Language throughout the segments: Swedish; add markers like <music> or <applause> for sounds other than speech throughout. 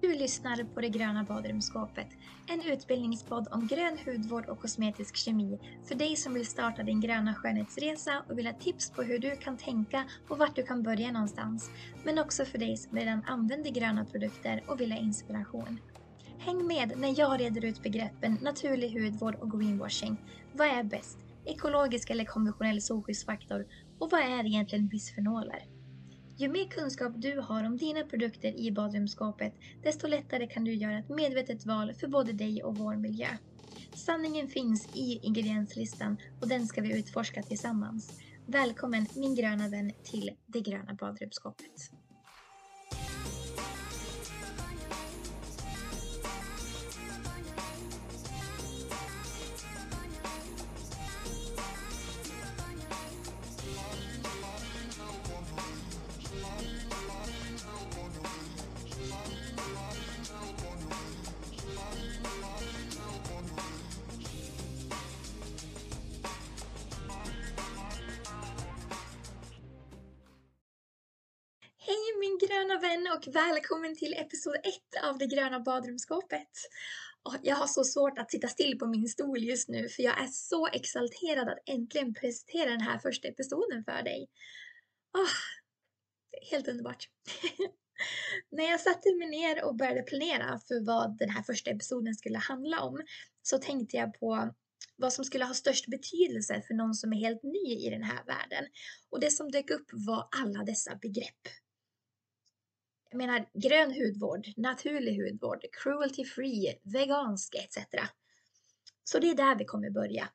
Du lyssnar på Det gröna badrumsskåpet, en utbildningspodd om grön hudvård och kosmetisk kemi för dig som vill starta din gröna skönhetsresa och vill ha tips på hur du kan tänka och vart du kan börja någonstans. Men också för dig som redan använder gröna produkter och vill ha inspiration. Häng med när jag reder ut begreppen naturlig hudvård och greenwashing. Vad är bäst? Ekologisk eller konventionell solskyddsfaktor? Och vad är egentligen bisfenoler? Ju mer kunskap du har om dina produkter i badrumsskåpet, desto lättare kan du göra ett medvetet val för både dig och vår miljö. Sanningen finns i ingredienslistan och den ska vi utforska tillsammans. Välkommen min gröna vän till det gröna badrumsskåpet. Vän och välkommen till episod 1 av det gröna badrumsskåpet. Jag har så svårt att sitta still på min stol just nu för jag är så exalterad att äntligen presentera den här första episoden för dig. Oh, helt underbart. <laughs> När jag satte mig ner och började planera för vad den här första episoden skulle handla om så tänkte jag på vad som skulle ha störst betydelse för någon som är helt ny i den här världen. Och det som dök upp var alla dessa begrepp jag menar grön hudvård, naturlig hudvård, cruelty free, vegansk etc. Så det är där vi kommer börja.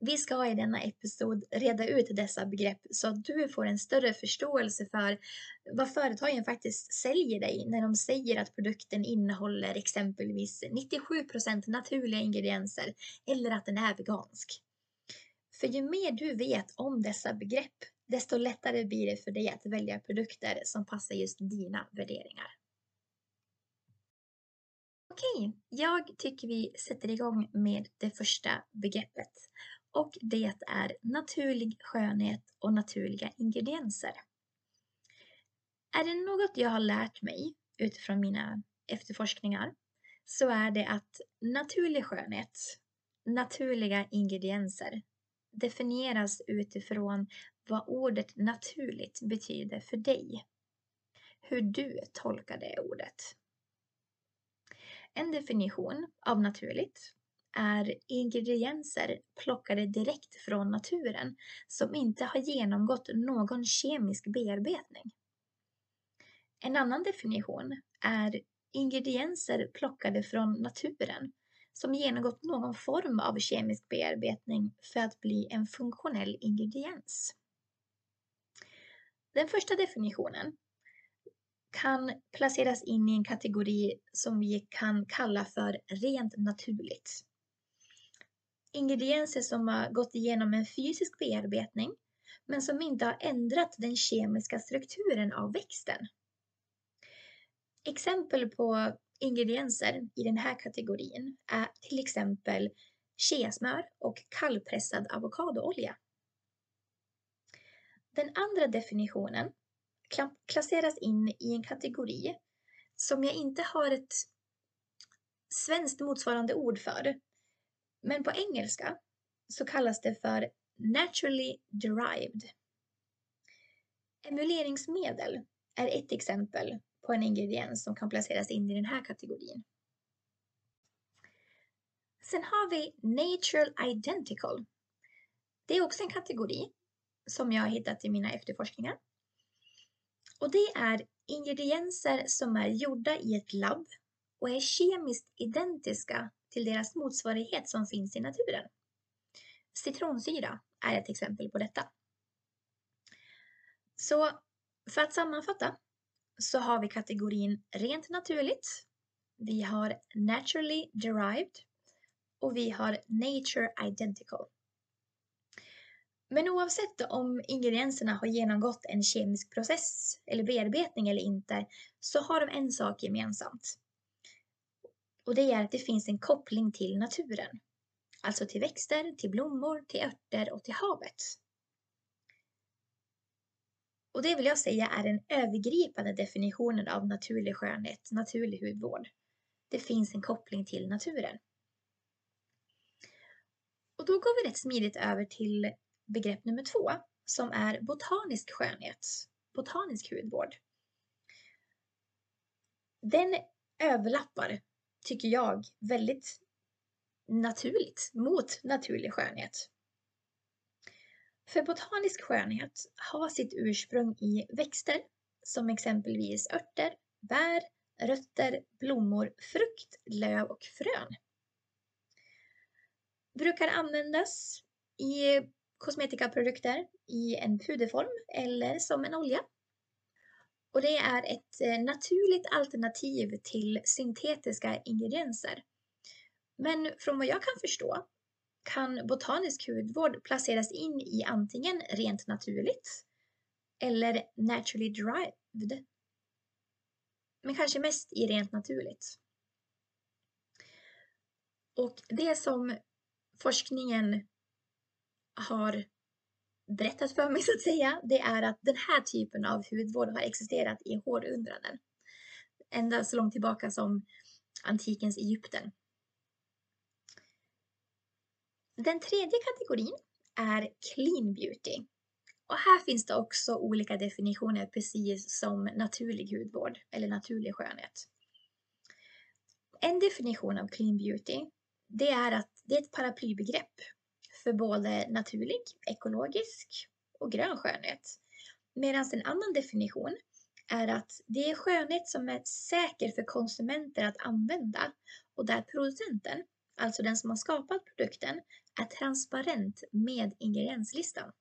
Vi ska i denna episod reda ut dessa begrepp så att du får en större förståelse för vad företagen faktiskt säljer dig när de säger att produkten innehåller exempelvis 97% naturliga ingredienser eller att den är vegansk. För ju mer du vet om dessa begrepp, desto lättare blir det för dig att välja produkter som passar just dina värderingar. Okej, jag tycker vi sätter igång med det första begreppet och det är naturlig skönhet och naturliga ingredienser. Är det något jag har lärt mig utifrån mina efterforskningar så är det att naturlig skönhet, naturliga ingredienser definieras utifrån vad ordet naturligt betyder för dig. Hur du tolkar det ordet. En definition av naturligt är ingredienser plockade direkt från naturen som inte har genomgått någon kemisk bearbetning. En annan definition är ingredienser plockade från naturen som genomgått någon form av kemisk bearbetning för att bli en funktionell ingrediens. Den första definitionen kan placeras in i en kategori som vi kan kalla för rent naturligt. Ingredienser som har gått igenom en fysisk bearbetning men som inte har ändrat den kemiska strukturen av växten. Exempel på ingredienser i den här kategorin är till exempel cheasmör och kallpressad avokadoolja. Den andra definitionen placeras in i en kategori som jag inte har ett svenskt motsvarande ord för. Men på engelska så kallas det för naturally derived. Emuleringsmedel är ett exempel på en ingrediens som kan placeras in i den här kategorin. Sen har vi Natural Identical. Det är också en kategori som jag har hittat i mina efterforskningar. Och det är ingredienser som är gjorda i ett labb och är kemiskt identiska till deras motsvarighet som finns i naturen. Citronsyra är ett exempel på detta. Så för att sammanfatta så har vi kategorin rent naturligt. Vi har naturally derived och vi har nature identical. Men oavsett om ingredienserna har genomgått en kemisk process eller bearbetning eller inte så har de en sak gemensamt. Och det är att det finns en koppling till naturen. Alltså till växter, till blommor, till örter och till havet. Och det vill jag säga är den övergripande definitionen av naturlig skönhet, naturlig hudvård. Det finns en koppling till naturen. Och då går vi rätt smidigt över till begrepp nummer två som är botanisk skönhet, botanisk hudvård. Den överlappar, tycker jag, väldigt naturligt mot naturlig skönhet. För botanisk skönhet har sitt ursprung i växter som exempelvis örter, bär, rötter, blommor, frukt, löv och frön. Brukar användas i kosmetikaprodukter i en puderform eller som en olja. Och det är ett eh, naturligt alternativ till syntetiska ingredienser. Men från vad jag kan förstå kan botanisk hudvård placeras in i antingen rent naturligt eller naturally derived. Men kanske mest i rent naturligt. Och det som forskningen har berättat för mig så att säga, det är att den här typen av hudvård har existerat i århundraden. Ända så långt tillbaka som antikens Egypten. Den tredje kategorin är clean beauty. Och här finns det också olika definitioner precis som naturlig hudvård eller naturlig skönhet. En definition av clean beauty det är att det är ett paraplybegrepp för både naturlig, ekologisk och grön skönhet. Medan en annan definition är att det är skönhet som är säker för konsumenter att använda och där producenten, alltså den som har skapat produkten, är transparent med ingredienslistan.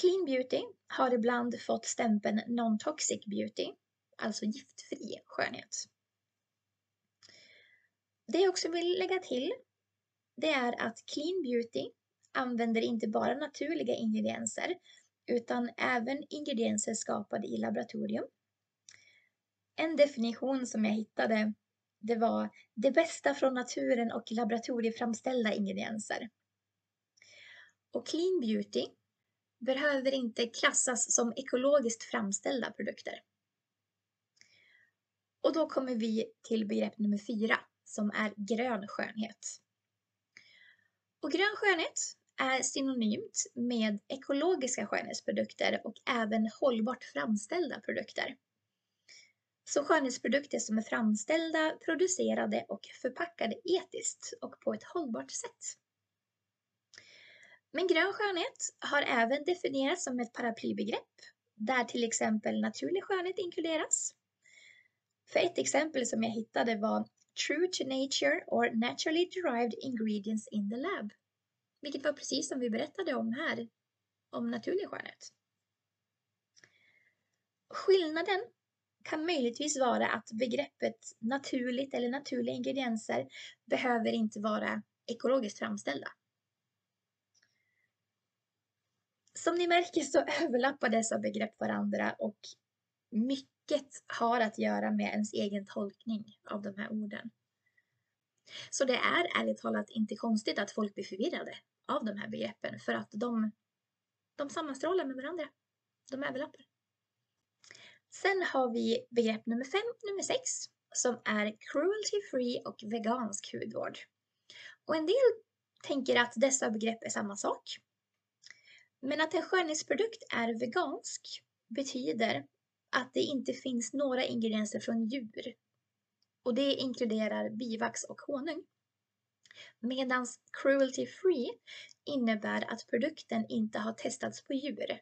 Clean beauty har ibland fått stämpeln non-toxic beauty, alltså giftfri skönhet. Det jag också vill lägga till det är att clean beauty använder inte bara naturliga ingredienser utan även ingredienser skapade i laboratorium. En definition som jag hittade det var det bästa från naturen och laboratorieframställda ingredienser. Och clean beauty behöver inte klassas som ekologiskt framställda produkter. Och då kommer vi till begrepp nummer fyra som är grön skönhet. Och grön skönhet är synonymt med ekologiska skönhetsprodukter och även hållbart framställda produkter. Så skönhetsprodukter som är framställda, producerade och förpackade etiskt och på ett hållbart sätt. Men grön skönhet har även definierats som ett paraplybegrepp där till exempel naturlig skönhet inkluderas. För ett exempel som jag hittade var True to nature or naturally derived ingredients in the lab. Vilket var precis som vi berättade om här, om naturlig skönhet. Skillnaden kan möjligtvis vara att begreppet naturligt eller naturliga ingredienser behöver inte vara ekologiskt framställda. Som ni märker så <laughs> överlappar dessa begrepp varandra och mycket har att göra med ens egen tolkning av de här orden. Så det är ärligt talat inte konstigt att folk blir förvirrade av de här begreppen för att de, de sammanstrålar med varandra. De överlappar. Sen har vi begrepp nummer fem, nummer sex, som är cruelty free och vegansk hudvård. Och en del tänker att dessa begrepp är samma sak. Men att en skönhetsprodukt är vegansk betyder att det inte finns några ingredienser från djur. Och det inkluderar bivax och honung. Medan cruelty free innebär att produkten inte har testats på djur.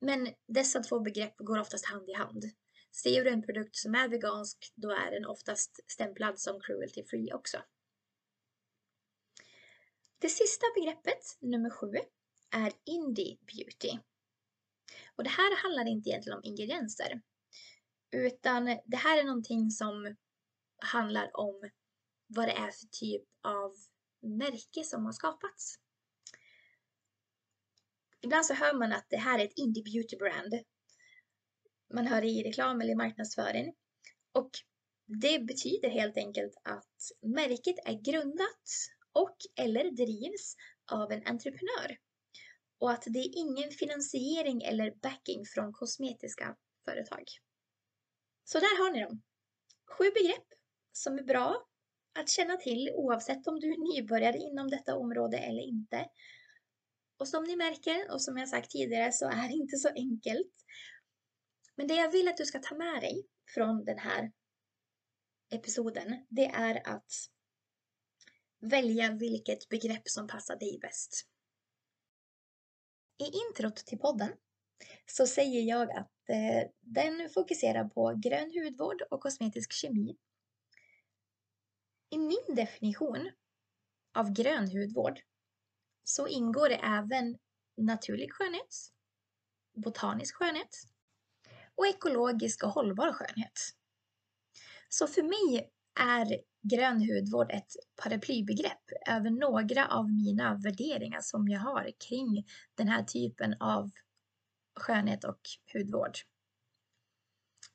Men dessa två begrepp går oftast hand i hand. Ser du en produkt som är vegansk, då är den oftast stämplad som cruelty free också. Det sista begreppet, nummer sju, är indie beauty. Och det här handlar inte egentligen om ingredienser, utan det här är någonting som handlar om vad det är för typ av märke som har skapats. Ibland så hör man att det här är ett indie beauty brand. Man hör det i reklam eller i marknadsföring. Och det betyder helt enkelt att märket är grundat och eller drivs av en entreprenör och att det är ingen finansiering eller backing från kosmetiska företag. Så där har ni dem. Sju begrepp som är bra att känna till oavsett om du är nybörjare inom detta område eller inte. Och som ni märker och som jag sagt tidigare så är det inte så enkelt. Men det jag vill att du ska ta med dig från den här episoden, det är att välja vilket begrepp som passar dig bäst. I introt till podden så säger jag att eh, den fokuserar på grön hudvård och kosmetisk kemi. I min definition av grön hudvård så ingår det även naturlig skönhet, botanisk skönhet och ekologisk och hållbar skönhet. Så för mig är grön hudvård ett paraplybegrepp över några av mina värderingar som jag har kring den här typen av skönhet och hudvård.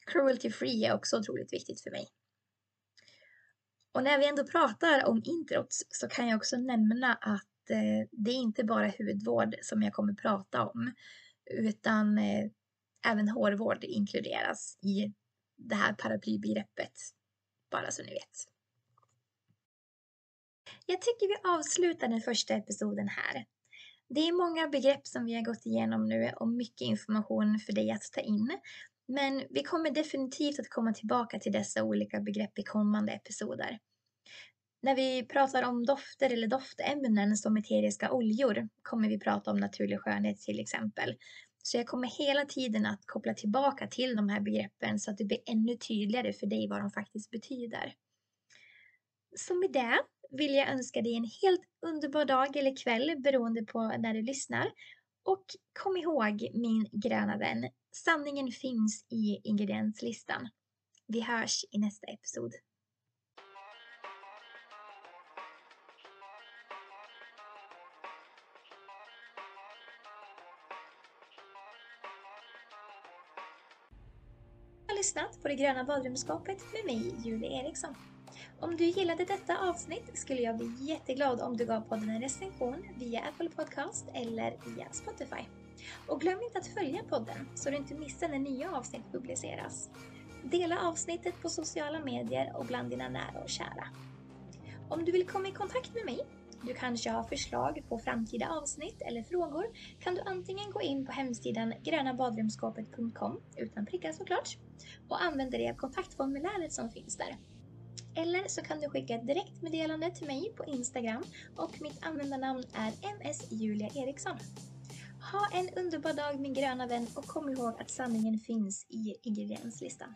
Cruelty free är också otroligt viktigt för mig. Och när vi ändå pratar om introt så kan jag också nämna att eh, det är inte bara hudvård som jag kommer prata om utan eh, även hårvård inkluderas i det här paraplybegreppet. Bara så ni vet. Jag tycker vi avslutar den första episoden här. Det är många begrepp som vi har gått igenom nu och mycket information för dig att ta in. Men vi kommer definitivt att komma tillbaka till dessa olika begrepp i kommande episoder. När vi pratar om dofter eller doftämnen som eteriska oljor kommer vi prata om naturlig skönhet till exempel. Så jag kommer hela tiden att koppla tillbaka till de här begreppen så att det blir ännu tydligare för dig vad de faktiskt betyder. Så med det vill jag önska dig en helt underbar dag eller kväll beroende på när du lyssnar. Och kom ihåg min gröna vän, sanningen finns i ingredienslistan. Vi hörs i nästa episod. På Det gröna badrumsskapet med mig, Julie Eriksson. Om du gillade detta avsnitt skulle jag bli jätteglad om du gav podden en recension via Apple Podcast eller via Spotify. Och glöm inte att följa podden så du inte missar när nya avsnitt publiceras. Dela avsnittet på sociala medier och bland dina nära och kära. Om du vill komma i kontakt med mig, du kanske har förslag på framtida avsnitt eller frågor, kan du antingen gå in på hemsidan grönabadrumsskapet.com utan prickar såklart och använda det kontaktformuläret som finns där. Eller så kan du skicka ett direktmeddelande till mig på Instagram och mitt användarnamn är msjuliaeriksson. Ha en underbar dag min gröna vän och kom ihåg att sanningen finns i ingredienslistan.